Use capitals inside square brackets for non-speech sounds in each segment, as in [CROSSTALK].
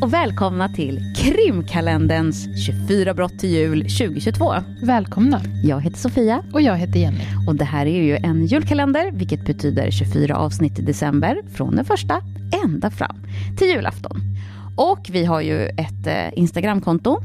och välkomna till krimkalenderns 24 brott till jul 2022. Välkomna. Jag heter Sofia. Och jag heter Jenny. Och det här är ju en julkalender, vilket betyder 24 avsnitt i december, från den första ända fram till julafton. Och vi har ju ett eh, Instagramkonto,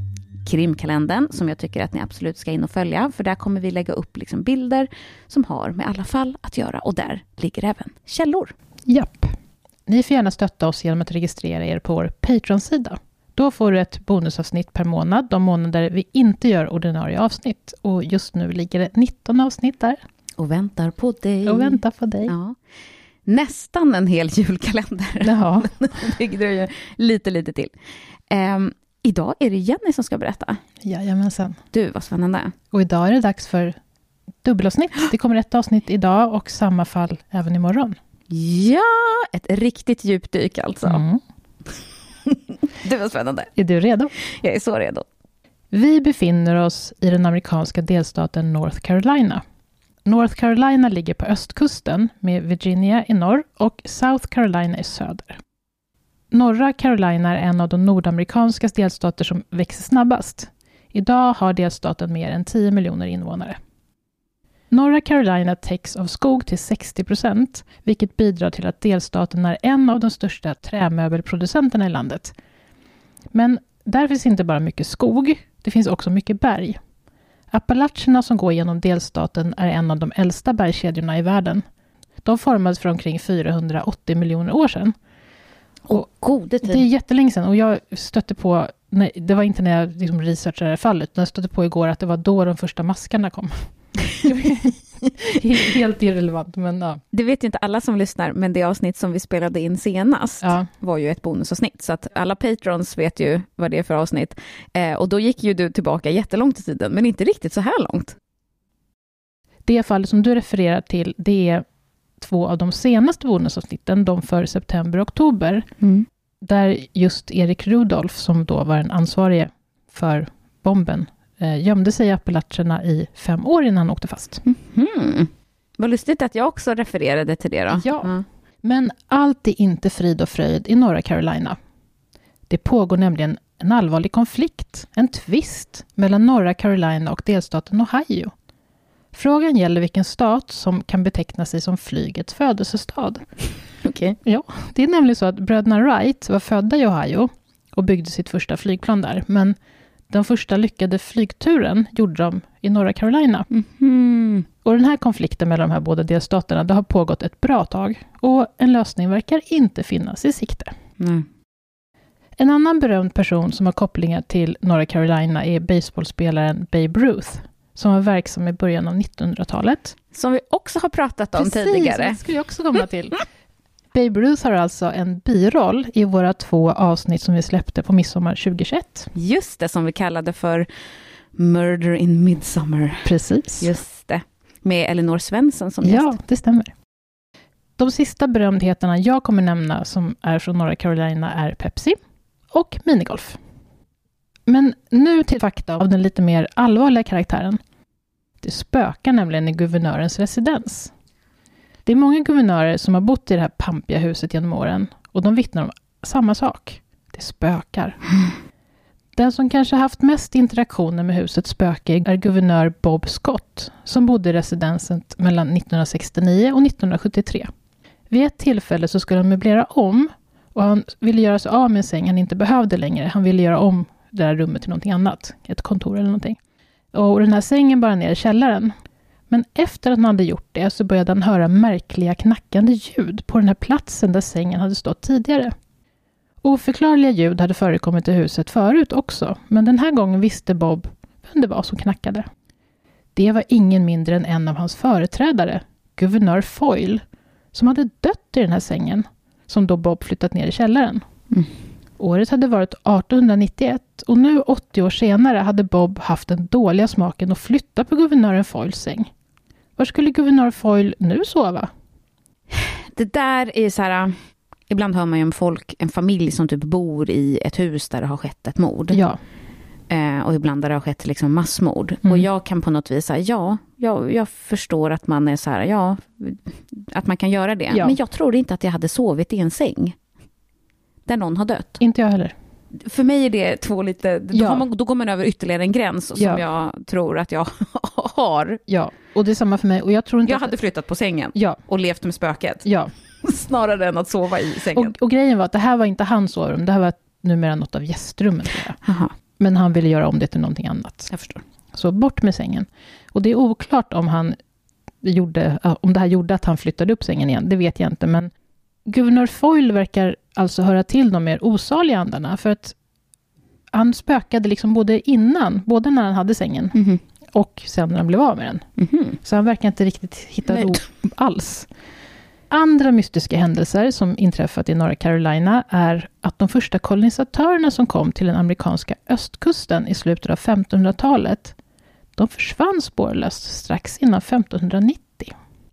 krimkalendern, som jag tycker att ni absolut ska in och följa, för där kommer vi lägga upp liksom bilder som har med alla fall att göra, och där ligger även källor. Japp. Ni får gärna stötta oss genom att registrera er på vår Patreon-sida. Då får du ett bonusavsnitt per månad, de månader vi inte gör ordinarie avsnitt. Och just nu ligger det 19 avsnitt där. Och väntar på dig. Och väntar på dig. Ja. Nästan en hel julkalender. Ja. [LAUGHS] det dröjer lite, lite till. Um, idag är det Jenny som ska berätta. Jajamensan. Du, vad spännande. Och idag är det dags för dubbelavsnitt. Det kommer ett avsnitt idag och samma fall även imorgon. Ja, ett riktigt djupdyk alltså. Mm. [LAUGHS] det var spännande. Är du redo? Jag är så redo. Vi befinner oss i den amerikanska delstaten North Carolina. North Carolina ligger på östkusten med Virginia i norr och South Carolina i söder. Norra Carolina är en av de nordamerikanska delstater som växer snabbast. Idag har delstaten mer än 10 miljoner invånare. Norra Carolina täcks av skog till 60 procent, vilket bidrar till att delstaten är en av de största trämöbelproducenterna i landet. Men där finns inte bara mycket skog, det finns också mycket berg. Appalacherna som går genom delstaten är en av de äldsta bergskedjorna i världen. De formades för omkring 480 miljoner år sedan. Och gode tid. Det är jättelänge sedan och jag stötte på, nej, det var inte när jag liksom researchade det här fallet, utan jag stötte på igår att det var då de första maskarna kom. [LAUGHS] Helt irrelevant, men ja. Det vet ju inte alla som lyssnar, men det avsnitt som vi spelade in senast ja. var ju ett bonusavsnitt, så att alla patrons vet ju vad det är för avsnitt. Eh, och då gick ju du tillbaka jättelångt i tiden, men inte riktigt så här långt. Det fallet som du refererar till, det är två av de senaste bonusavsnitten, de för september och oktober, mm. där just Erik Rudolf, som då var den ansvarige för bomben, eh, gömde sig i Appalacherna i fem år innan han åkte fast. Mm. Vad lustigt att jag också refererade till det då. Ja, mm. men allt är inte frid och fröjd i norra Carolina. Det pågår nämligen en allvarlig konflikt, en tvist mellan norra Carolina och delstaten Ohio. Frågan gäller vilken stat som kan beteckna sig som flygets födelsestad. [LAUGHS] Okay. Ja, det är nämligen så att bröderna Wright var födda i Ohio och byggde sitt första flygplan där, men den första lyckade flygturen gjorde de i norra Carolina. Mm. Och den här konflikten mellan de här båda delstaterna, det har pågått ett bra tag. Och en lösning verkar inte finnas i sikte. Mm. En annan berömd person som har kopplingar till norra Carolina är baseballspelaren Babe Ruth, som var verksam i början av 1900-talet. Som vi också har pratat om Precis, tidigare. det skulle jag också komma till. [LAUGHS] Babe Ruth har alltså en biroll i våra två avsnitt som vi släppte på midsommar 2021. Just det, som vi kallade för Murder in Midsummer. Precis. Just det. Med Elinor Svensson som gäst. Ja, det stämmer. De sista berömdheterna jag kommer nämna som är från norra Carolina är Pepsi och minigolf. Men nu till fakta av den lite mer allvarliga karaktären. Det spökar nämligen i guvernörens residens. Det är många guvernörer som har bott i det här pampiga huset genom åren och de vittnar om samma sak. Det spökar. Den som kanske haft mest interaktioner med husets spöke är guvernör Bob Scott, som bodde i residenset mellan 1969 och 1973. Vid ett tillfälle så skulle han möblera om och han ville göra sig av med en säng han inte behövde längre. Han ville göra om det där rummet till någonting annat, ett kontor eller någonting. Och den här sängen bara ner i källaren. Men efter att han hade gjort det så började han höra märkliga knackande ljud på den här platsen där sängen hade stått tidigare. Oförklarliga ljud hade förekommit i huset förut också, men den här gången visste Bob vem det var som knackade. Det var ingen mindre än en av hans företrädare, guvernör Foyle, som hade dött i den här sängen, som då Bob flyttat ner i källaren. Mm. Året hade varit 1891 och nu 80 år senare hade Bob haft den dåliga smaken att flytta på guvernören Foyles säng. Var skulle guvernör Foyle nu sova? Det där är så här... Ibland hör man ju om folk, en familj som typ bor i ett hus där det har skett ett mord. Ja. Eh, och ibland där det har skett liksom massmord. Mm. Och jag kan på något vis säga, ja, jag, jag förstår att man är så här, ja, att man kan göra det. Ja. Men jag tror inte att jag hade sovit i en säng där någon har dött. Inte jag heller. För mig är det två lite, då, Ja. man, då går man över ytterligare en gräns som Ja. jag tror att jag [LAUGHS] har. Ja, och det är samma för mig. Och jag tror inte Jag att... hade flyttat på sängen Ja, och levt med spöket, ja. [LAUGHS] snarare än att sova i sängen. Och, och grejen var att det här var inte hans sovrum, det här var numera något av. Aha, Men han ville göra om det till någonting annat. jag förstår. Så bort med sängen. Och det är oklart om, han gjorde, om det här gjorde att han flyttade upp sängen igen, det vet jag inte. Men guvernör Foyle verkar alltså höra till de mer osaliga andarna, för att han spökade liksom både innan, både när han hade sängen, Mhm. och sen när han blev av med den. Mhm. Så han verkar inte riktigt hitta Nej. ro alls. Andra mystiska händelser som inträffat i norra Carolina är att de första kolonisatörerna som kom till den amerikanska östkusten i slutet av 1500-talet, de försvann spårlöst strax innan 1590.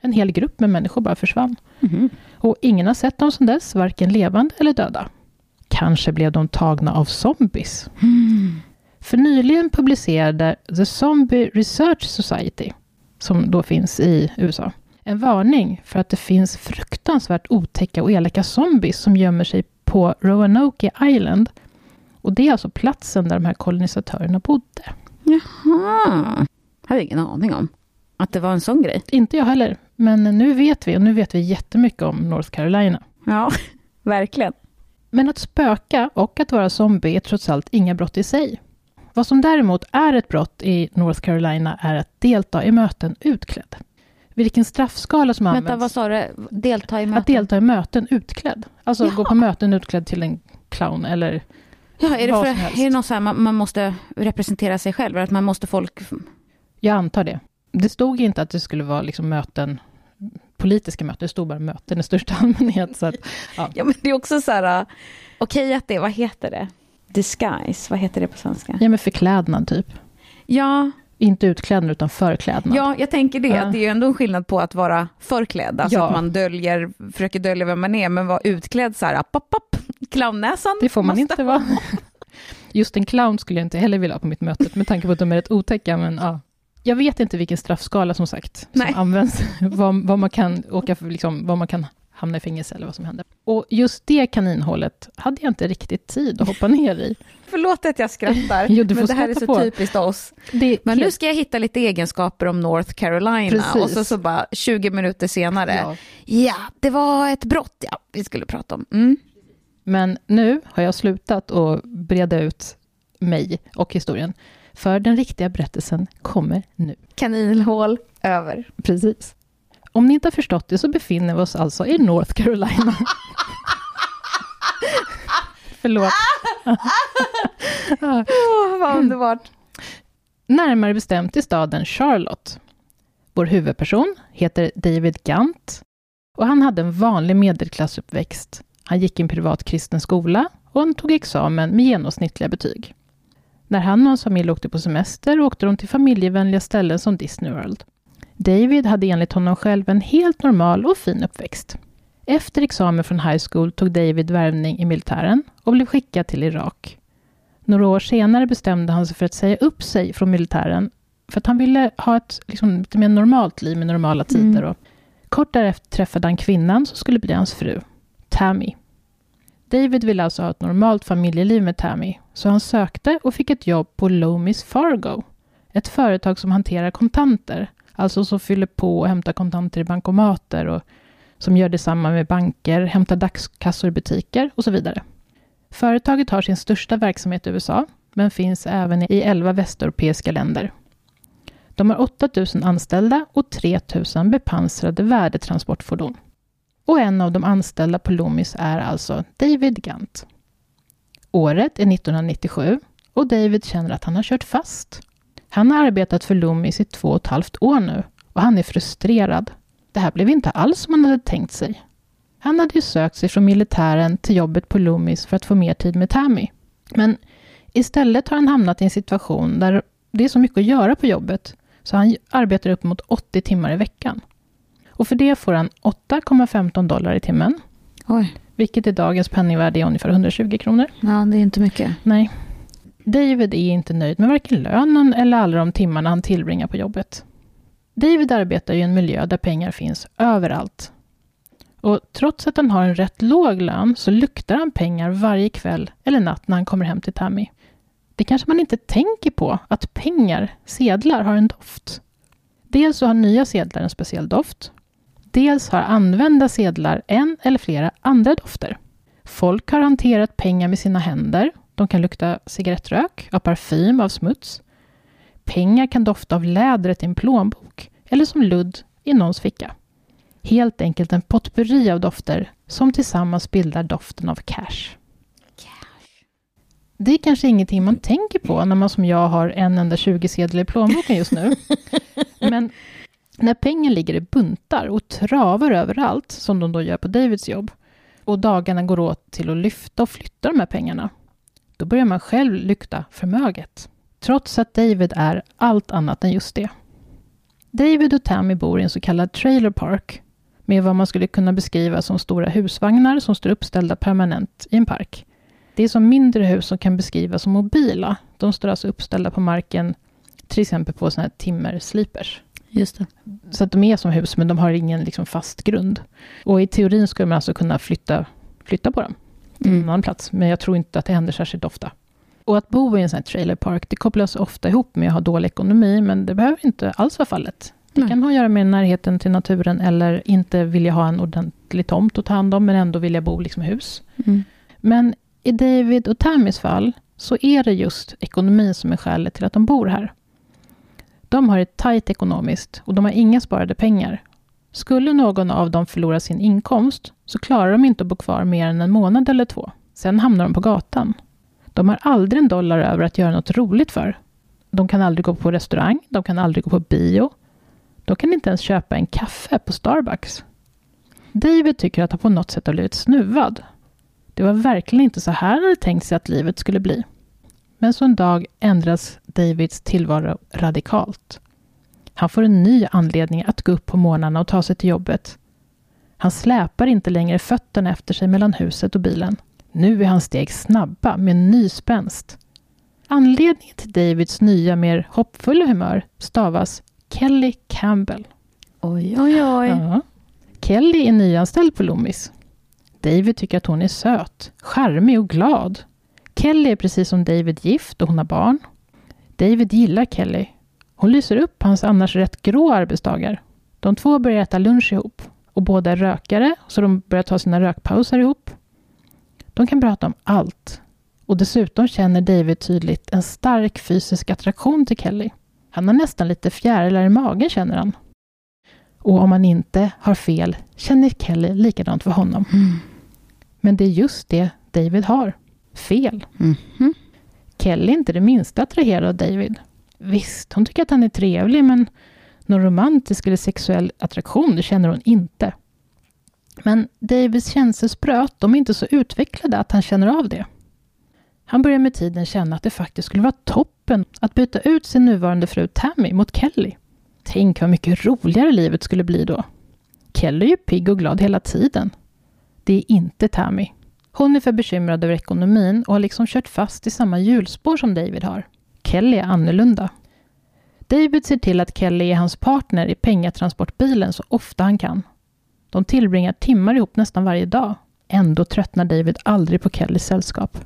En hel grupp med människor bara försvann. Mhm. Och ingen har sett dem sedan dess, varken levande eller döda. Kanske blev de tagna av zombies. Mm. För nyligen publicerade The Zombie Research Society, som då finns i USA, en varning för att det finns fruktansvärt otäcka och elaka zombies som gömmer sig på Roanoke Island. Och det är alltså platsen där de här kolonisatörerna bodde. Jaha. hade ingen aning om att det var en sån grej. Inte jag heller, men nu vet vi, och nu vet vi jättemycket om North Carolina. Ja, [LAUGHS] verkligen. Men att spöka och att vara zombie är trots allt inga brott i sig. Vad som däremot är ett brott i North Carolina är att delta i möten utklädd. Vilken straffskala som Vänta, används. vad sa du? Delta i Att möten? delta i möten utklädd. Alltså Jaha. gå på möten utklädd till en clown eller... Ja, är det, vad för, som helst. är det något så här, man, man måste representera sig själv? Eller att man måste folk... Jag antar det. Det stod inte att det skulle vara liksom möten, politiska möten, det stod bara möten i största [LAUGHS] allmänhet. Så att, Ja, men det är också så här... äh, Okej att det, vad heter det? Disguise, vad heter det på svenska? ja, men förklädnad typ. Ja, Inte utklädnad utan förklädnad. ja jag tänker det. Ja. Det är ju ändå en skillnad på att vara förklädd. Alltså Ja. att man döljer, försöker dölja vem man är, men vara utklädd så här, app, app, app, clownnäsan. Det får man inte vara. [LAUGHS] Just en clown skulle jag inte heller vilja ha på mitt möte, med tanke på att de är rätt otäcka, men ja. Jag vet inte vilken straffskala som sagt, Nej. som används, [LAUGHS] vad, vad man kan åka för, liksom, vad man kan hamna i fängelse eller vad som händer. Och just det kaninhålet hade jag inte riktigt tid att hoppa ner i. [LAUGHS] Förlåt att jag skrattar, [LAUGHS] Jo, men det här är så på. typiskt oss. Det Men nu ska jag hitta lite egenskaper om North Carolina Precis. och så, så bara 20 minuter senare, ja. Ja. det var ett brott ja, vi skulle prata om. Mm. Men nu har jag slutat att breda ut mig och historien, för den riktiga berättelsen kommer nu. Kaninhål över. Precis. Om ni inte har förstått det så befinner vi oss alltså i North Carolina. [LAUGHS] Förlåt. [LAUGHS] Åh, vad underbart. Närmare bestämt i staden Charlotte. Vår huvudperson heter David Gant och han hade en vanlig medelklassuppväxt. Han gick i en privat kristen skola och han tog examen med genomsnittliga betyg. När han och hans familj åkte på semester åkte de till familjevänliga ställen som Disney World. David hade enligt honom själv en helt normal och fin uppväxt. Efter examen från high school tog David värvning i militären och blev skickad till Irak. Några år senare bestämde han sig för att säga upp sig från militären för att han ville ha ett liksom, lite mer normalt liv med normala tider. Mm. Kort därefter träffade han kvinnan som skulle bli hans fru, Tammy. David ville alltså ha ett normalt familjeliv med Tammy, så han sökte och fick ett jobb på Loomis Fargo, ett företag som hanterar kontanter, alltså som fyller på och hämtar kontanter i bankomater och som gör detsamma med banker, hämtar dagskassor i butiker och så vidare. Företaget har sin största verksamhet i USA, men finns även i 11 västeuropeiska länder. De har 8 000 anställda och 3 000 bepansrade värdetransportfordon. Och en av de anställda på Loomis är alltså David Gant. Året är 1997 och David känner att han har kört fast. Han har arbetat för Loomis i två och ett halvt år nu och han är frustrerad. Det här blev inte alls som han hade tänkt sig. Han hade ju sökt sig från militären till jobbet på Loomis för att få mer tid med Tammy. Men istället har han hamnat i en situation där det är så mycket att göra på jobbet så han arbetar upp mot 80 timmar i veckan. Och för det får han 8,15 dollar i timmen, Oj, vilket i dagens penningvärde är ungefär 120 kronor. ja det är inte mycket. Nej. David är inte nöjd med varken lönen eller alla de timmarna han tillbringar på jobbet. David arbetar i en miljö där pengar finns överallt. Och trots att han har en rätt låg lön så luktar han pengar varje kväll eller natt när han kommer hem till Tammy. Det kanske man inte tänker på, att pengar, sedlar, har en doft. Dels så har nya sedlar en speciell doft. Dels har använda sedlar en eller flera andra dofter. Folk har hanterat pengar med sina händer. De kan lukta cigarettrök, av parfym, av smuts. Pengar kan dofta av lädret i en plånbok eller som ludd i någons ficka. Helt enkelt en potpurri av dofter som tillsammans bildar doften av cash. Det är kanske ingenting man tänker på när man som jag har en enda 20-sedel i plånboken just nu. [LAUGHS] Men när pengar ligger i buntar och travar överallt, som de då gör på Davids jobb, och dagarna går åt till att lyfta och flytta de här pengarna, då börjar man själv lykta förmöget. Trots att David är allt annat än just det. David och Tammy bor i en så kallad trailer park med vad man skulle kunna beskriva som stora husvagnar som står uppställda permanent i en park. Det är som mindre hus som kan beskrivas som mobila. De står alltså uppställda på marken, till exempel på sådana här timmerslipers. Just det. Så att de är som hus, men de har ingen liksom fast grund. Och i teorin skulle man alltså kunna flytta, flytta på dem till Mm. en annan plats, men jag tror inte att det händer särskilt ofta. Och att bo i en sån här trailerpark, det kopplas ofta ihop med att ha dålig ekonomi, men det behöver inte alls vara fallet. Det Nej. kan ha att göra med närheten till naturen, eller inte vilja ha en ordentlig tomt att ta hand om, men ändå vilja bo liksom hus. Mm. Men i David och Tammys fall så är det just ekonomin som är skälet till att de bor här. De har det tajt ekonomiskt och de har inga sparade pengar. Skulle någon av dem förlora sin inkomst så klarar de inte att bo kvar mer än en månad eller två. Sen hamnar de på gatan. De har aldrig en dollar över att göra något roligt för. De kan aldrig gå på restaurang, de kan aldrig gå på bio. De kan inte ens köpa en kaffe på Starbucks. David tycker att han på något sätt har blivit snuvad. Det var verkligen inte så här han hade tänkt sig att livet skulle bli. Men så en dag ändras Davids tillvaro radikalt. Han får en ny anledning att gå upp på morgnarna och ta sig till jobbet. Han släpar inte längre fötterna efter sig mellan huset och bilen. Nu är hans steg snabba med ny spänst. Anledningen till Davids nya, mer hoppfulla humör stavas Kelly Campbell. Oj, oj, oj. Ja. Kelly är nyanställd på Loomis. David tycker att hon är söt, charmig och glad. Kelly är precis som David gift och hon har barn. David gillar Kelly. Hon lyser upp hans annars rätt grå arbetsdagar. De två börjar äta lunch ihop och båda är rökare, så de börjar ta sina rökpauser ihop. De kan prata om allt. Och dessutom känner David tydligt en stark fysisk attraktion till Kelly. Han har nästan lite fjärilar i magen, känner han. Och om han inte har fel känner Kelly likadant för honom. Mm. Men det är just det David har. Fel. Mhm. Kelly är inte det minsta attraherad av David. Visst, hon tycker att han är trevlig, men någon romantisk eller sexuell attraktion, det känner hon inte. Men Davids känselspröt, de är inte så utvecklade att han känner av det. Han börjar med tiden känna att det faktiskt skulle vara toppen att byta ut sin nuvarande fru Tammy mot Kelly. Tänk vad mycket roligare livet skulle bli då. Kelly är ju pigg och glad hela tiden. Det är inte Tammy. Hon är för bekymrad över ekonomin och har liksom kört fast i samma hjulspår som David har. Kelly är annorlunda. David ser till att Kelly är hans partner i pengatransportbilen så ofta han kan. De tillbringar timmar ihop nästan varje dag. Ändå tröttnar David aldrig på Kellys sällskap.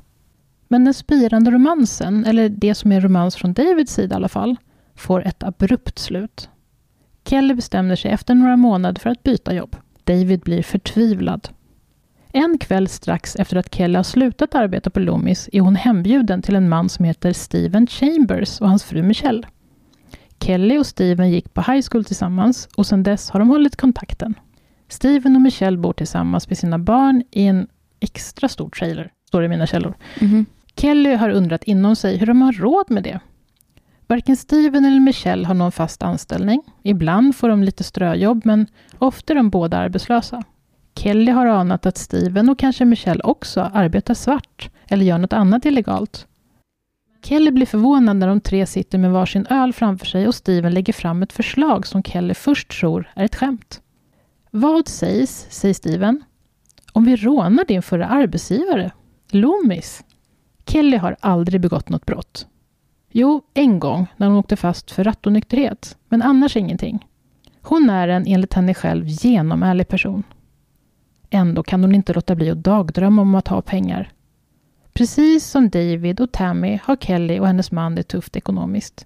Men den spirande romansen, eller det som är romans från Davids sida i alla fall, får ett abrupt slut. Kelly bestämmer sig efter några månader för att byta jobb. David blir förtvivlad. En kväll strax efter att Kelly har slutat arbeta på Loomis är hon hembjuden till en man som heter Steven Chambers och hans fru Michelle. Kelly och Steven gick på high school tillsammans och sedan dess har de hållit kontakten. Steven och Michelle bor tillsammans med sina barn i en extra stor trailer, står det i mina källor. Mhm. Kelly har undrat inom sig hur de har råd med det. Varken Steven eller Michelle har någon fast anställning. Ibland får de lite ströjobb, men ofta är de båda arbetslösa. Kelly har anat att Steven och kanske Michelle också arbetar svart eller gör något annat illegalt. Kelly blir förvånad när de tre sitter med varsin öl framför sig och Steven lägger fram ett förslag som Kelly först tror är ett skämt. Vad sägs, säger Steven, om vi rånar din förra arbetsgivare, Loomis? Kelly har aldrig begått något brott. Jo, en gång när hon åkte fast för rattonykterhet, men annars ingenting. Hon är en, enligt henne själv, genomärlig person. Ändå kan hon inte låta bli att dagdrömma om att ha pengar. Precis som David och Tammy har Kelly och hennes man det tufft ekonomiskt.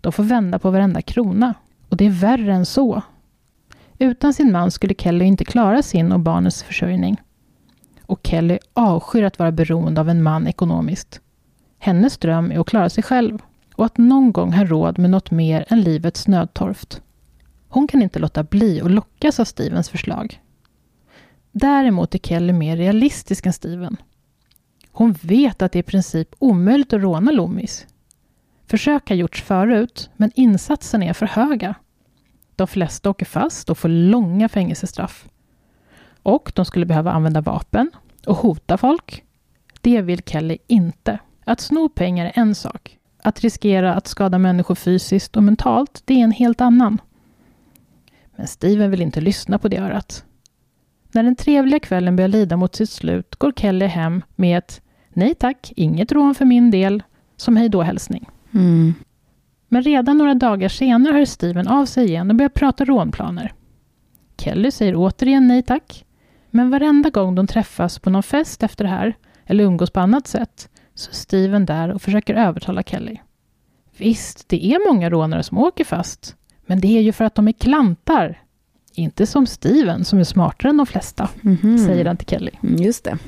De får vända på varenda krona. Och det är värre än så. Utan sin man skulle Kelly inte klara sin och barnens försörjning. Och Kelly avskyr att vara beroende av en man ekonomiskt. Hennes dröm är att klara sig själv och att någon gång ha råd med något mer än livets nödtorft. Hon kan inte låta bli att lockas av Stevens förslag. Däremot är Kelly mer realistisk än Steven. Hon vet att det är i princip omöjligt att råna Loomis. Försök har gjorts förut, men insatserna är för höga. De flesta åker fast och får långa fängelsestraff. Och de skulle behöva använda vapen och hota folk. Det vill Kelly inte. Att sno pengar är en sak. Att riskera att skada människor fysiskt och mentalt, det är en helt annan. Men Steven vill inte lyssna på det örat. När den trevliga kvällen börjar lida mot sitt slut går Kelly hem med ett Nej tack, inget rån för min del, som hejdå-hälsning. Mm. Men redan några dagar senare hör Steven av sig igen och börjar prata rånplaner. Kelly säger återigen nej tack, men varenda gång de träffas på någon fest efter det här, eller umgås på annat sätt, så är Steven där och försöker övertala Kelly. Visst, det är många rånare som åker fast, men det är ju för att de är klantar. Inte som Steven, som är smartare än de flesta, Mhm. säger han till Kelly. Mm, Just det.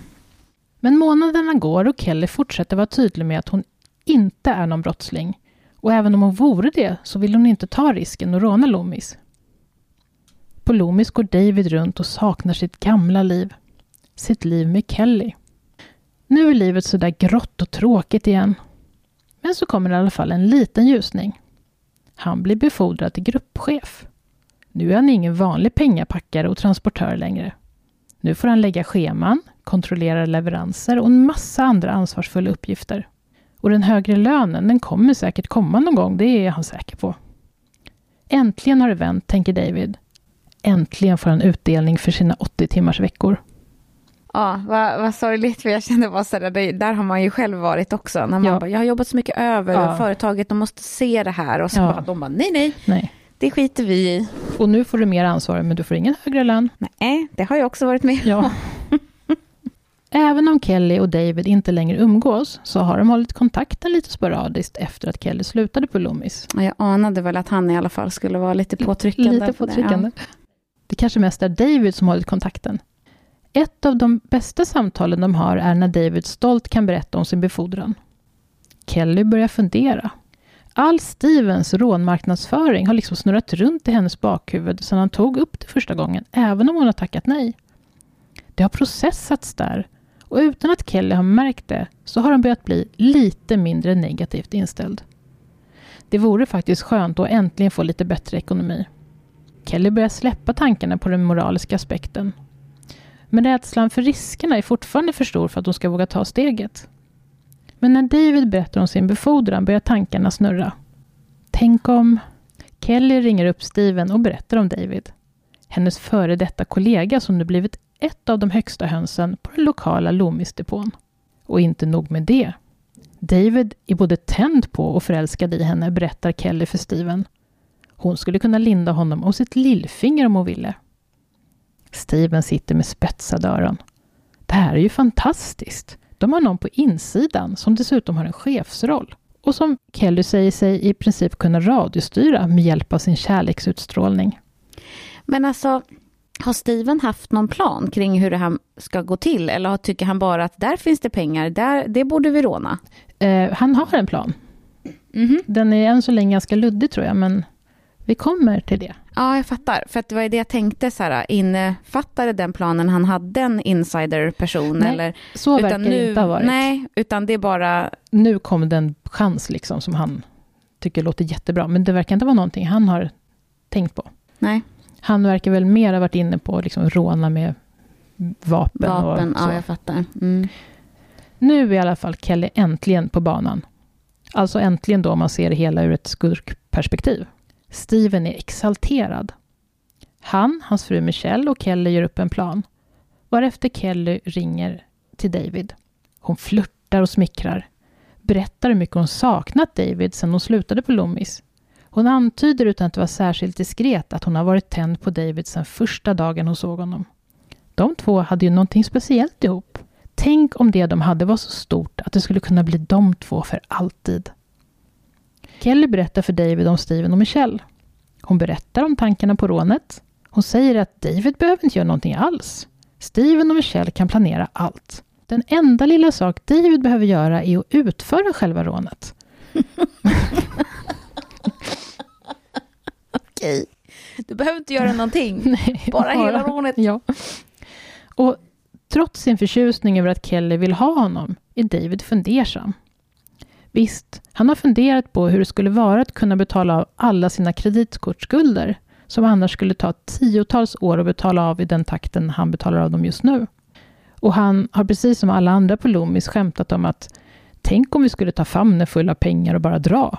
Men månaderna går och Kelly fortsätter vara tydlig med att hon inte är någon brottsling. Och även om hon vore det så vill hon inte ta risken att råna Loomis. På Loomis går David runt och saknar sitt gamla liv. Sitt liv med Kelly. Nu är livet sådär grått och tråkigt igen. Men så kommer i alla fall en liten ljusning. Han blir befordrad till gruppchef. Nu är han ingen vanlig pengapackare och transportör längre. Nu får han lägga scheman, kontrollera leveranser och en massa andra ansvarsfulla uppgifter. Och den högre lönen, den kommer säkert komma någon gång, det är han säker på. Äntligen har det vänt, tänker David. Äntligen får han utdelning för sina 80 timmars veckor. Ja, vad, vad sorgligt, för jag kände bara sådär, det, där har man ju själv varit också. När man Ja. bara, jag har jobbat så mycket över, Ja. företaget, de måste se det här. Och så Ja. bara, de bara, nej, nej, Nej. Det skiter vi i. Och nu får du mer ansvar, men du får ingen högre lön. Nej, det har jag också varit med Ja. [LAUGHS] Även om Kelly och David inte längre umgås, så har de hållit kontakten lite sporadiskt efter att Kelly slutade på Loomis. Ja, Jag anade väl att han i alla fall skulle vara lite påtryckande. Lite på det, påtryckande. Det kanske mest är David som hållit kontakten. Ett av de bästa samtalen de har är när David stolt kan berätta om sin befordran. Kelly börjar fundera. All Stevens rånmarknadsföring har liksom snurrat runt i hennes bakhuvud sedan han tog upp det första gången, även om hon har tackat nej. Det har processats där och utan att Kelly har märkt det så har han börjat bli lite mindre negativt inställd. Det vore faktiskt skönt att äntligen få lite bättre ekonomi. Kelly börjar släppa tankarna på den moraliska aspekten. Men rädslan för riskerna är fortfarande för stor för att hon ska våga ta steget. Men när David berättar om sin befordran börjar tankarna snurra. Tänk om... Kelly ringer upp Steven och berättar om David. Hennes före detta kollega som nu blivit ett av de högsta hönsen på den lokala Loomisdepån. Och inte nog med det. David är både tänd på och förälskad i henne, berättar Kelly för Steven. Hon skulle kunna linda honom om sitt lillfinger om hon ville. Steven sitter med spetsade öron. Det här är ju fantastiskt. De har någon på insidan som dessutom har en chefsroll och som Kelly säger sig i princip kunna radiostyra med hjälp av sin kärleksutstrålning. Men alltså, har Steven haft någon plan kring hur det här ska gå till? Eller tycker han bara att där finns det pengar, där, det borde vi råna? Eh, han har en plan. Mhm. Den är än så länge ganska luddig tror jag, men vi kommer till det. Ja, jag fattar. För det var ju det jag tänkte, så här, innefattade den planen han hade en insiderperson? Nej, Eller, Så verkar det inte ha varit. Nej, utan det är bara... Nu kom den chans liksom som han tycker låter jättebra, men det verkar inte vara någonting han har tänkt på. Nej, Han verkar väl mer ha varit inne på att liksom råna med vapen, vapen. och så. Ja, jag fattar. Mm. Nu är i alla fall Kelly äntligen på banan. Alltså äntligen då man ser det hela ur ett skurkperspektiv. Steven är exalterad. Han, hans fru Michelle och Kelly gör upp en plan. Varefter Kelly ringer till David. Hon flörtar och smickrar. Berättar hur mycket hon saknat David sedan hon slutade på Loomis. Hon antyder utan att vara särskilt diskret att hon har varit tänd på David sedan första dagen hon såg honom. De två hade ju någonting speciellt ihop. Tänk om det de hade var så stort att det skulle kunna bli de två för alltid. Kelly berättar för David om Steven och Michelle. Hon berättar om tankarna på rånet. Hon säger att David behöver inte göra någonting alls. Steven och Michelle kan planera allt. Den enda lilla sak David behöver göra är att utföra själva rånet. [LAUGHS] Okej. Du behöver inte göra någonting. [LAUGHS] Nej, Bara hela rånet. Ja. Och trots sin förtjusning över att Kelly vill ha honom är David fundersam. Visst, han har funderat på hur det skulle vara att kunna betala av alla sina kreditkortsskulder som annars skulle ta tiotals år att betala av i den takten han betalar av dem just nu. Och han har precis som alla andra på Loomis skämtat om att tänk om vi skulle ta famnen full av pengar och bara dra.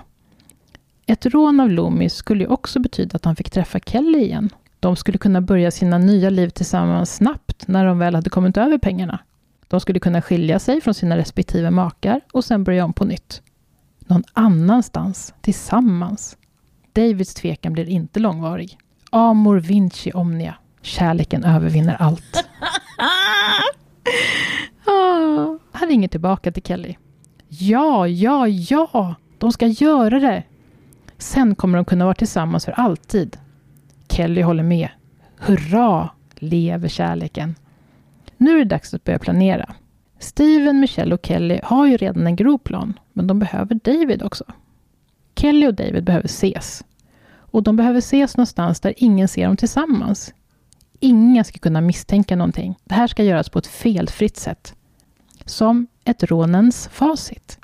Ett rån av Loomis skulle ju också betyda att han fick träffa Kelly igen. De skulle kunna börja sina nya liv tillsammans snabbt när de väl hade kommit över pengarna. De skulle kunna skilja sig från sina respektive makar och sen börja om på nytt. Någon annanstans, tillsammans. Davids tvekan blir inte långvarig. Amor vinci omnia. Kärleken övervinner allt. [LAUGHS] Ah, han ringer tillbaka till Kelly. Ja, ja, ja, de ska göra det. Sen kommer de kunna vara tillsammans för alltid. Kelly håller med. Hurra, lever kärleken. Nu är det dags att börja planera. Steven, Michelle och Kelly har ju redan en grov plan, men de behöver David också. Kelly och David behöver ses. Och de behöver ses någonstans där ingen ser dem tillsammans. Ingen ska kunna misstänka någonting. Det här ska göras på ett felfritt sätt. Som ett rånens facit.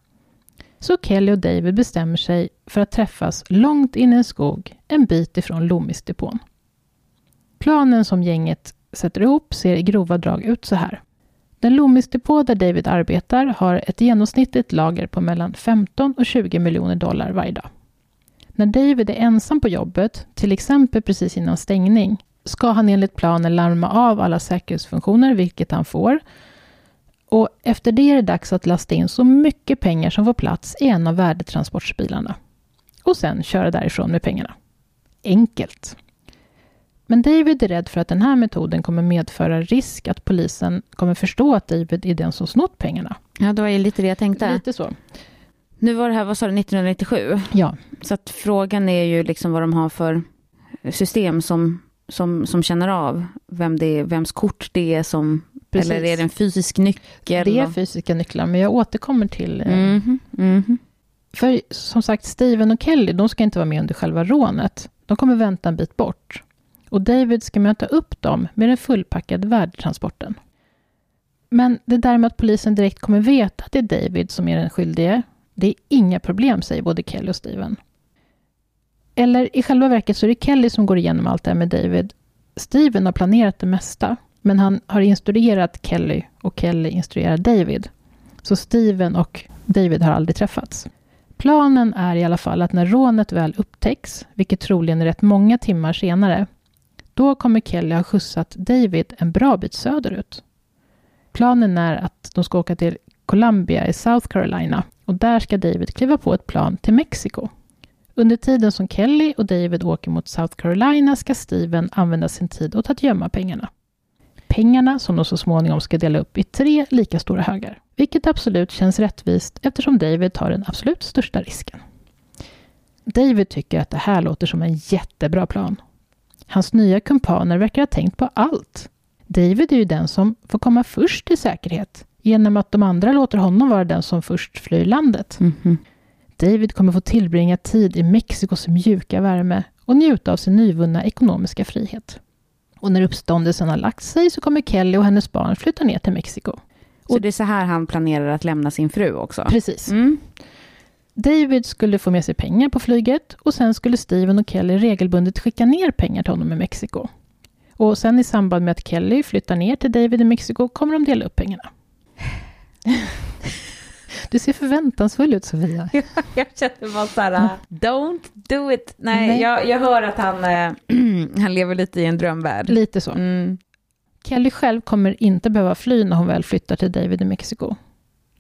Så Kelly och David bestämmer sig för att träffas långt in i en skog en bit ifrån Loomisdepån. Planen som gänget sätter ihop ser i grova drag ut så här. Den Loomis-depå där David arbetar har ett genomsnittligt lager på mellan 15 och 20 miljoner dollar varje dag. När David är ensam på jobbet, till exempel precis innan stängning, ska han enligt planen larma av alla säkerhetsfunktioner, vilket han får. Och efter det är det dags att lasta in så mycket pengar som får plats i en av värdetransportbilarna. Och sen köra därifrån med pengarna. Enkelt. Men David är rädd för att den här metoden kommer medföra risk att polisen kommer förstå att David är den som snott pengarna. Ja, det var ju lite det jag tänkte. Lite så. Nu var det här, vad sa du, 1997? Ja, Så att frågan är ju liksom vad de har för system som, som, som känner av vem det är, vems kort det är som... Precis. Eller är det en fysisk nyckel? det är fysiska nycklar, men jag återkommer till... eh, Mhm, mhm. För som sagt, Steven och Kelly, de ska inte vara med under själva rånet. De kommer vänta en bit bort. Och David ska möta upp dem med den fullpackade värdetransporten. Men det där med att polisen direkt kommer veta att det är David som är den skyldige, det är inga problem, säger både Kelly och Steven. Eller i själva verket så är det Kelly som går igenom allt det här med David. Steven har planerat det mesta, men han har instruerat Kelly och Kelly instruerar David. Så Steven och David har aldrig träffats. Planen är i alla fall att när rånet väl upptäcks, vilket troligen är rätt många timmar senare, då kommer Kelly ha skjutsat David en bra bit söderut. Planen är att de ska åka till Columbia i South Carolina och där ska David kliva på ett plan till Mexiko. Under tiden som Kelly och David åker mot South Carolina ska Steven använda sin tid åt att gömma pengarna. Pengarna som de så småningom ska dela upp i tre lika stora högar, vilket absolut känns rättvist eftersom David tar den absolut största risken. David tycker att det här låter som en jättebra plan. Hans nya kumpaner verkar ha tänkt på allt. David är ju den som får komma först till säkerhet genom att de andra låter honom vara den som först flyr landet. Mhm. David kommer få tillbringa tid i Mexikos mjuka värme och njuta av sin nyvunna ekonomiska frihet. Och när uppståndelsen har lagt sig så kommer Kelly och hennes barn flytta ner till Mexiko. Så det är så här han planerar att lämna sin fru också? Precis. Mm. David skulle få med sig pengar på flyget och sen skulle Steven och Kelly regelbundet skicka ner pengar till honom i Mexiko. Och sen i samband med att Kelly flyttar ner till David i Mexiko kommer de dela upp pengarna. Du ser förväntansfull ut Sofia. [LAUGHS] jag känner bara så här, don't do it. Nej, Nej. Jag, jag hör att han, eh, [CLEARS THROAT] han lever lite i en drömvärld. Lite så. Mm. Kelly själv kommer inte behöva fly när hon väl flyttar till David i Mexiko.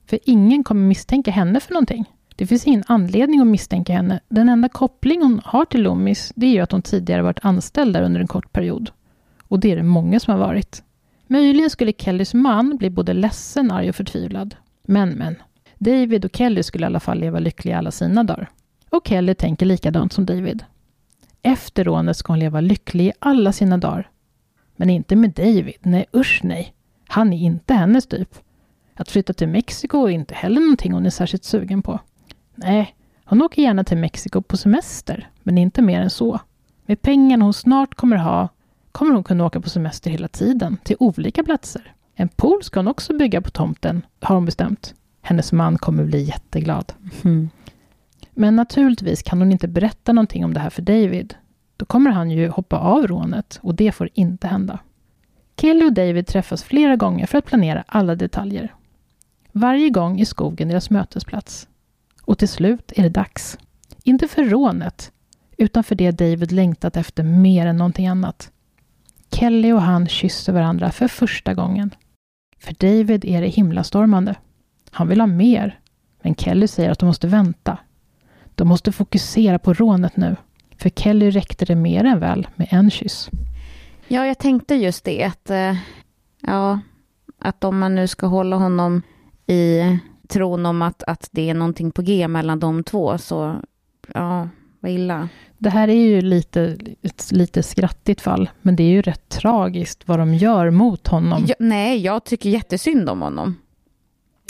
För ingen kommer misstänka henne för någonting. Det finns ingen anledning att misstänka henne. Den enda koppling hon har till Loomis, det är ju att hon tidigare varit anställd där under en kort period. Och det är det många som har varit. Möjligen skulle Kellys man bli både ledsen, arg och förtvivlad. Men, men. David och Kelly skulle i alla fall leva lyckliga alla sina dagar. Och Kelly tänker likadant som David. Efter rånet ska hon leva lycklig i alla sina dagar. Men inte med David. Nej, usch nej. Han är inte hennes typ. Att flytta till Mexiko är inte heller någonting hon är särskilt sugen på. Nej, hon åker gärna till Mexiko på semester, men inte mer än så. Med pengarna hon snart kommer ha kommer hon kunna åka på semester hela tiden, till olika platser. En pool ska hon också bygga på tomten, har hon bestämt. Hennes man kommer bli jätteglad. Mm. Men naturligtvis kan hon inte berätta någonting om det här för David. Då kommer han ju hoppa av rånet och det får inte hända. Kelly och David träffas flera gånger för att planera alla detaljer. Varje gång är skogen deras mötesplats. Och till slut är det dags. Inte för rånet, utan för det David längtat efter mer än någonting annat. Kelly och han kysser varandra för första gången. För David är det himlastormande. Han vill ha mer, men Kelly säger att de måste vänta. De måste fokusera på rånet nu. För Kelly räckte det mer än väl med en kyss. Ja, jag tänkte just det att, eh, ja, att om man nu ska hålla honom i tron om att, att det är någonting på G mellan de två, så ja, vad illa. Det här är ju lite, ett lite skrattigt fall, men det är ju rätt tragiskt vad de gör mot honom. Ja, nej, jag tycker jättesynd om honom.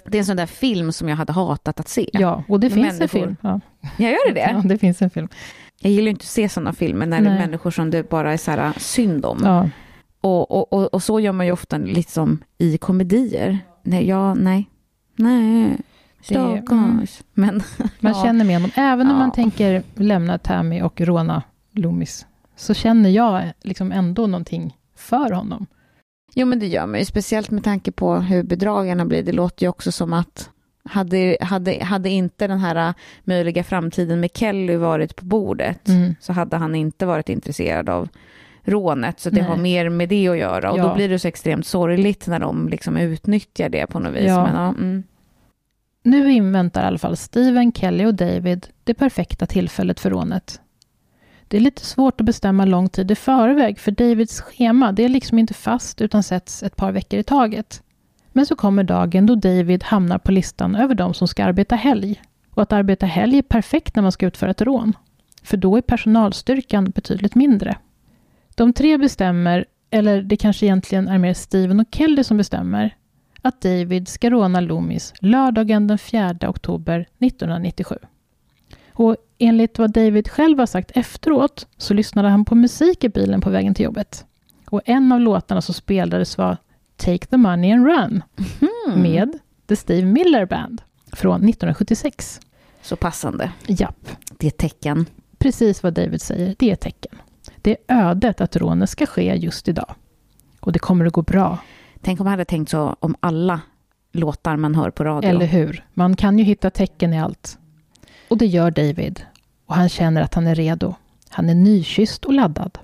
Det är en sån där film som jag hade hatat att se. Ja, och det finns människor. en film. Ja. Jag gör det det? Ja, det finns en film. Jag gillar inte att se sådana filmer när nej. det är människor som det bara är så här synd om. Ja. Och, och, och, och, så gör man ju ofta liksom i komedier. Nej, ja, nej. Nej. Stackars. Men, [LAUGHS] man ja. känner med honom. Även om ja. man tänker lämna Tammy och råna Loomis, så känner jag liksom ändå någonting för honom. Jo, men det gör man ju, speciellt med tanke på hur bedragarna blir. Det låter ju också som att hade, hade, hade inte den här möjliga framtiden med Kelly varit på bordet, mm. så hade han inte varit intresserad av rånet, så det Nej. har mer med det att göra. Och ja. då blir det så extremt sorgligt när de liksom utnyttjar det på något vis. Ja. Men, ja, mm. Nu inväntar i alla fall Steven, Kelly och David det perfekta tillfället för rånet. Det är lite svårt att bestämma lång tid i förväg, för Davids schema det är liksom inte fast utan sätts ett par veckor i taget. Men så kommer dagen då David hamnar på listan över de som ska arbeta helg. Och att arbeta helg är perfekt när man ska utföra ett rån, för då är personalstyrkan betydligt mindre. De tre bestämmer, eller det kanske egentligen är mer Steven och Kelly som bestämmer, att David ska råna Loomis lördagen den 4 oktober 1997. Och enligt vad David själv har sagt efteråt så lyssnade han på musik i bilen på vägen till jobbet. Och en av låtarna som spelades var Take the money and run mm. med The Steve Miller Band från 1976. Så passande. Japp. Det är tecken. Precis vad David säger, det är tecken. Det är ödet att rånet ska ske just idag. Och det kommer att gå bra. Tänk om man hade tänkt så om alla låtar man hör på radio. Eller hur? Man kan ju hitta tecken i allt. Och det gör David. Och han känner att han är redo. Han är nykysst och laddad.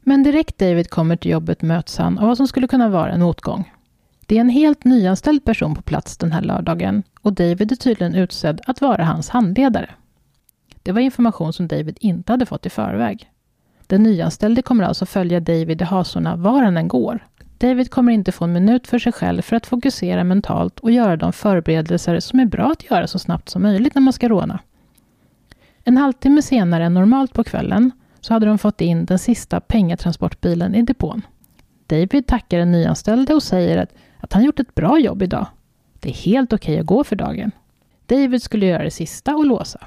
Men direkt David kommer till jobbet möts han av vad som skulle kunna vara en motgång. Det är en helt nyanställd person på plats den här lördagen och David är tydligen utsedd att vara hans handledare. Det var information som David inte hade fått i förväg. Den nyanställde kommer alltså följa David i hasorna var han än går. David kommer inte få en minut för sig själv för att fokusera mentalt och göra de förberedelser som är bra att göra så snabbt som möjligt när man ska råna. En halvtimme senare än normalt på kvällen så hade de fått in den sista pengatransportbilen i depån. David tackar den nyanställde och säger att, att han gjort ett bra jobb idag. Det är helt okej okay att gå för dagen. David skulle göra det sista och låsa.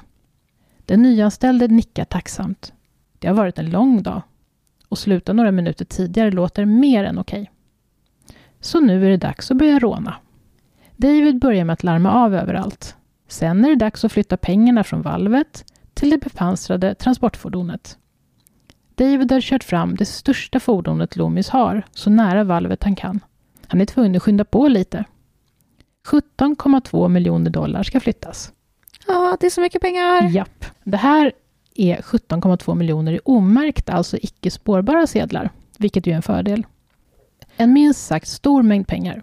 Den nyanställde nickar tacksamt. Det har varit en lång dag och sluta några minuter tidigare låter mer än okej. Okay. Så nu är det dags att börja råna. David börjar med att larma av överallt. Sen är det dags att flytta pengarna från valvet till det bepansrade transportfordonet. David har kört fram det största fordonet Loomis har, så nära valvet han kan. Han är tvungen att skynda på lite. 17,2 miljoner dollar ska flyttas. Ja, det är så mycket pengar. Japp. Det här är 17,2 miljoner i omärkta, alltså icke spårbara sedlar, vilket ju är en fördel. En minst sagt stor mängd pengar.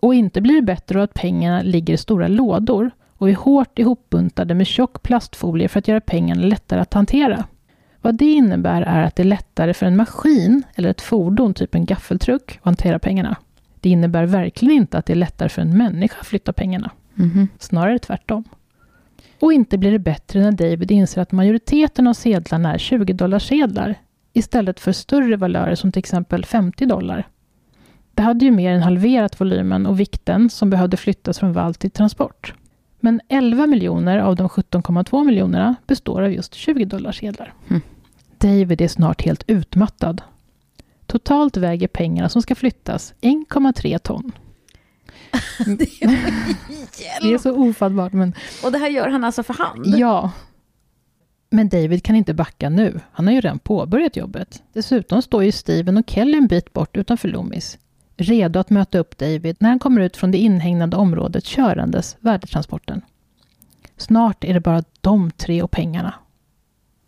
Och inte blir det bättre av att pengarna ligger i stora lådor och är hårt ihopbuntade med tjock plastfolie för att göra pengarna lättare att hantera. Vad det innebär är att det är lättare för en maskin eller ett fordon, typ en gaffeltruck, att hantera pengarna. Det innebär verkligen inte att det är lättare för en människa att flytta pengarna. Mhm. Snarare tvärtom. Och inte blir det bättre när David inser att majoriteten av sedlarna är 20 dollars sedlar istället för större valörer som till exempel 50 dollar. Det hade ju mer än halverat volymen och vikten som behövde flyttas från vall till transport. Men 11 miljoner av de 17,2 miljonerna består av just 20 dollars sedlar. Mm. David är snart helt utmattad. Totalt väger pengarna som ska flyttas 1,3 ton. [LAUGHS] det är Det är så ofattbart, men Och det här gör han alltså för hand? Ja. Men David kan inte backa nu. Han har ju redan påbörjat jobbet. Dessutom står ju Steven och Kelly en bit bort utanför Loomis. Redo att möta upp David när han kommer ut från det inhägnade området körandes värdetransporten. Snart är det bara de tre och pengarna.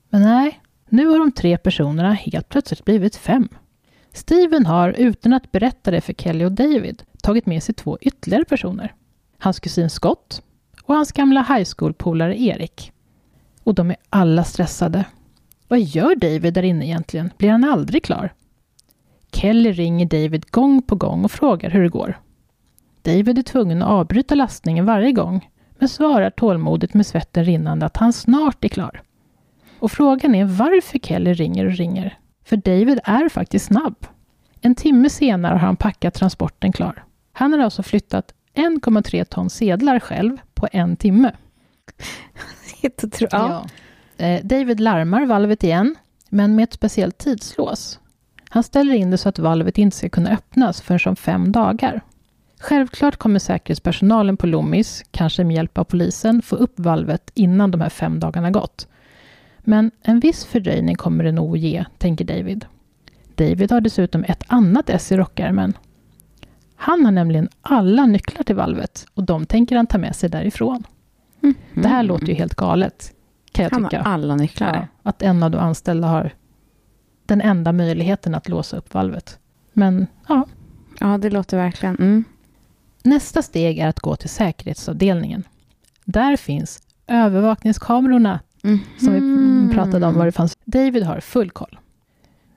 Men nej, nu har de tre personerna helt plötsligt blivit fem. Steven har, utan att berätta det för Kelly och David, tagit med sig två ytterligare personer. Hans kusin Scott och hans gamla high school-polare Erik. Och de är alla stressade. Vad gör David där inne egentligen? Blir han aldrig klar? Kelly ringer David gång på gång och frågar hur det går. David är tvungen att avbryta lastningen varje gång, men svarar tålmodigt med svetten rinnande att han snart är klar. Och frågan är varför Kelly ringer och ringer. För David är faktiskt snabb. En timme senare har han packat transporten klar. Han har alltså flyttat 1,3 ton sedlar själv på en timme. Helt otro- ja. Ja. Eh, David larmar valvet igen, men med ett speciellt tidslås. Han ställer in det så att valvet inte ska kunna öppnas förrän om fem dagar. Självklart kommer säkerhetspersonalen på Loomis, kanske med hjälp av polisen, få upp valvet innan de här fem dagarna gått. Men en viss fördröjning kommer det nog att ge, tänker David. David har dessutom ett annat S i rockärmen. Han har nämligen alla nycklar till valvet och de tänker han ta med sig därifrån. Det här låter ju helt galet, kan jag Han tycka. har alla nycklar. Ja, att en av de anställda har den enda möjligheten att låsa upp valvet. Men ja, Ja, det låter verkligen... Mm. nästa steg är att gå till säkerhetsavdelningen. Där finns övervakningskamerorna som Mhm. vi pratade om var det fanns. David har full koll.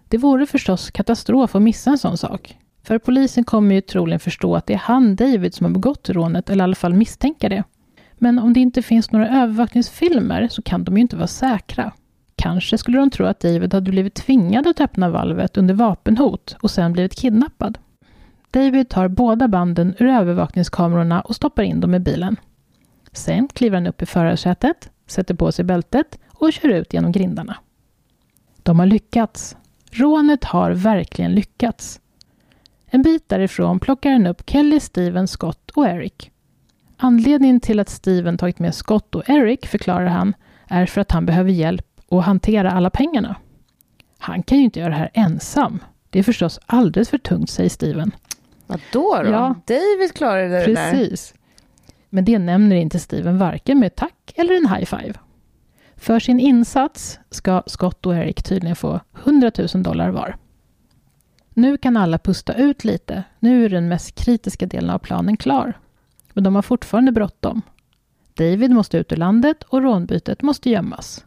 Det vore förstås katastrof att missa en sån sak. För polisen kommer ju troligen förstå att det är han, David, som har begått rånet, eller i alla fall misstänka det. Men om det inte finns några övervakningsfilmer så kan de ju inte vara säkra. Kanske skulle de tro att David hade blivit tvingad att öppna valvet under vapenhot och sen blivit kidnappad. David tar båda banden ur övervakningskamerorna och stoppar in dem i bilen. Sen kliver han upp i förarsätet, sätter på sig bältet och kör ut genom grindarna. De har lyckats. Rånet har verkligen lyckats. En bit därifrån plockar han upp Kelly, Steven, Scott och Eric. Anledningen till att Steven tagit med Scott och Eric, förklarar han, är för att han behöver hjälp att hantera alla pengarna. Han kan ju inte göra det här ensam. Det är förstås alldeles för tungt, säger Steven. Vadå då? Ja. David klarade det där. Precis. Men det nämner inte Steven varken med tack eller en high five. För sin insats ska Scott och Eric tydligen få 100 000 dollar var. Nu kan alla pusta ut lite. Nu är den mest kritiska delen av planen klar. Men de har fortfarande bråttom. David måste ut ur landet och rånbytet måste gömmas.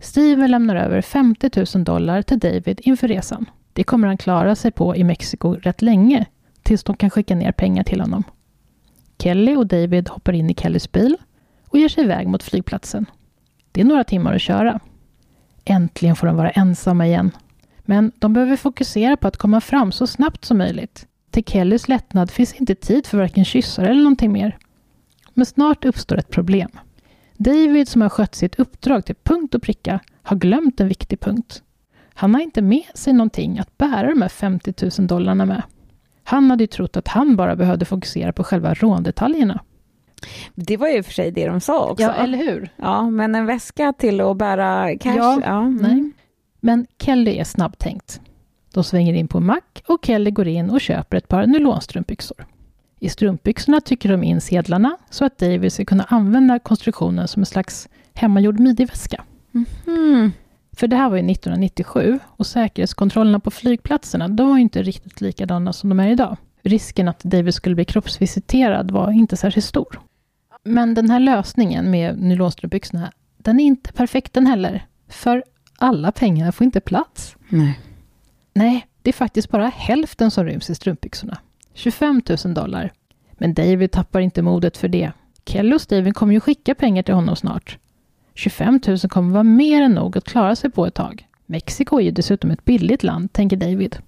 Steven lämnar över 50 000 dollar till David inför resan. Det kommer han klara sig på i Mexiko rätt länge, tills de kan skicka ner pengar till honom. Kelly och David hoppar in i Kellys bil och ger sig iväg mot flygplatsen. Det är några timmar att köra. Äntligen får de vara ensamma igen. Men de behöver fokusera på att komma fram så snabbt som möjligt. Till Kellys lättnad finns inte tid för varken kyssar eller någonting mer. Men snart uppstår ett problem. David som har skött sitt uppdrag till punkt och pricka har glömt en viktig punkt. Han har inte med sig någonting att bära de här 50 000 dollarna med. Han hade ju trott att han bara behövde fokusera på själva råndetaljerna. Det var ju för sig det de sa också. Ja, eller hur? Ja, men en väska till att bära cash. Ja, Ja, mm. Nej. Men Kelly är snabbtänkt. De svänger in på en mack och Kelly går in och köper ett par nylonstrumpbyxor. I strumpbyxorna tycker de in sedlarna så att David ska kunna använda konstruktionen som en slags hemmagjord midjeväska. Mm. För det här var ju 1997 och säkerhetskontrollerna på flygplatserna de var ju inte riktigt likadana som de är idag. Risken att David skulle bli kroppsvisiterad var inte särskilt stor. Men den här lösningen med nylonstrumpbyxorna, den är inte perfekt den heller. För alla pengarna får inte plats. Nej. Nej, det är faktiskt bara hälften som ryms i strumpbyxorna. 25 000 dollar. Men David tappar inte modet för det. Kelly och Steven kommer ju skicka pengar till honom snart. 25 000 kommer vara mer än nog att klara sig på ett tag. Mexiko är ju dessutom ett billigt land, tänker David.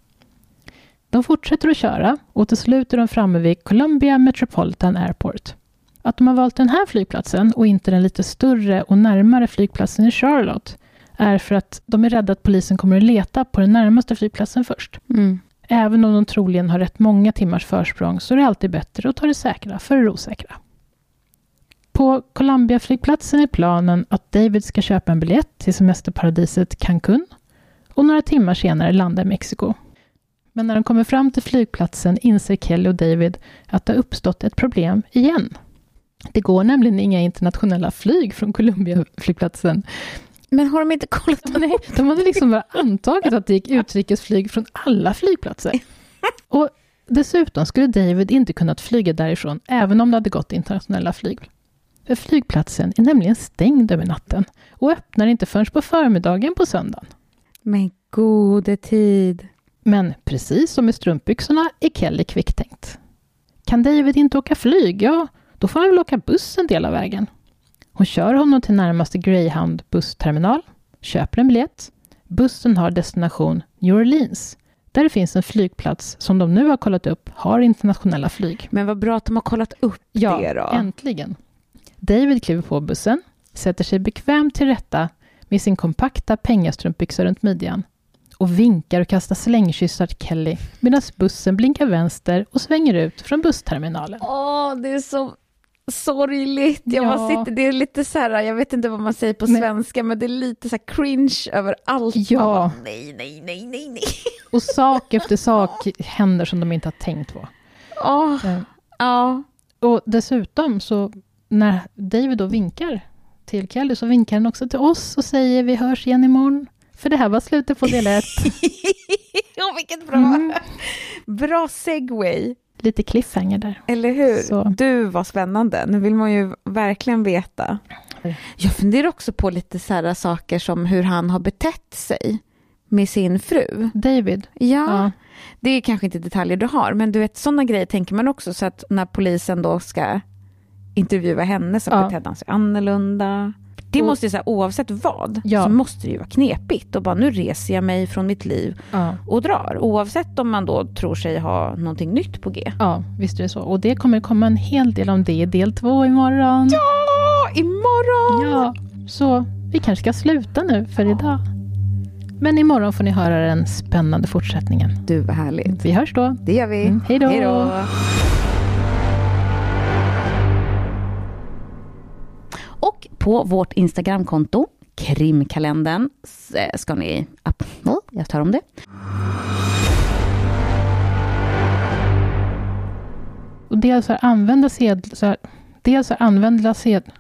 De fortsätter att köra och till slut är de framme vid Columbia Metropolitan Airport. Att de har valt den här flygplatsen och inte den lite större och närmare flygplatsen i Charlotte är för att de är rädda att polisen kommer att leta på den närmaste flygplatsen först. Mm. Även om de troligen har rätt många timmars försprång så är det alltid bättre att ta det säkra för det osäkra. På Columbia-flygplatsen är planen att David ska köpa en biljett till semesterparadiset Cancun och några timmar senare landa i Mexiko. Men när de kommer fram till flygplatsen inser Kelly och David att det har uppstått ett problem igen. Det går nämligen inga internationella flyg från Columbia-flygplatsen. Men har de inte kollat [LAUGHS] Nej, de hade liksom bara antagit att det gick utrikesflyg från alla flygplatser. Och dessutom skulle David inte kunnat flyga därifrån, även om det hade gått internationella flyg. För flygplatsen är nämligen stängd över natten och öppnar inte förrän på förmiddagen på söndagen. Men gode tid. Men precis som med strumpbyxorna är Kelly kvicktänkt. Kan David inte åka flyg? Ja, då får han väl åka buss en del av vägen. Hon kör honom till närmaste Greyhound bussterminal, köper en biljett. Bussen har destination New Orleans, där det finns en flygplats som de nu har kollat upp har internationella flyg. Men vad bra att de har kollat upp Ja, det då. äntligen. David kliver på bussen, sätter sig bekvämt till rätta med sin kompakta pengastrumpbyxa runt midjan och vinkar och kastar slängkyssar till Kelly medan bussen blinkar vänster och svänger ut från bussterminalen. Åh, det är så sorgligt. Jag Ja. sitter, det är lite så här, jag vet inte vad man säger på Nej. svenska, men det är lite så här cringe över allt. Ja. Bara, nej, nej, nej, nej, nej. [LAUGHS] Och sak efter sak händer som de inte har tänkt på. Eh, ja. Och dessutom så när David då vinkar till Kelly så vinkar han också till oss och säger vi hörs igen imorgon. För det här var slutet på del ett. [LAUGHS] Åh, vilket bra. Mm. Bra segway, Lite cliffhanger där. eller hur? Så. Du, var spännande. Nu vill man ju verkligen veta. Jag funderar också på lite så saker som hur han har betett sig med sin fru. David. Ja, Ja. det är kanske inte detaljer du har, men du vet sådana grejer tänker man också så att när polisen då ska intervjua henne så Ja. betedde han sig annorlunda. Det måste ju oavsett vad Ja. så måste det ju vara knepigt och bara nu reser jag mig från mitt liv Ja. och drar. Oavsett om man då tror sig ha någonting nytt på G. ja, visst är det så. Och det kommer komma en hel del om det i del två imorgon. Ja, imorgon! Ja, så vi kanske ska sluta nu för idag. Men imorgon får ni höra den spännande fortsättningen. Du, vad härligt. Vi hörs då. Det gör vi. Mm, hej då. På vårt Instagramkonto, krimkalendern, eh, ska ni... Jag tar om det. Och dels alltså att använda sedlar... Dels alltså använda sedlar...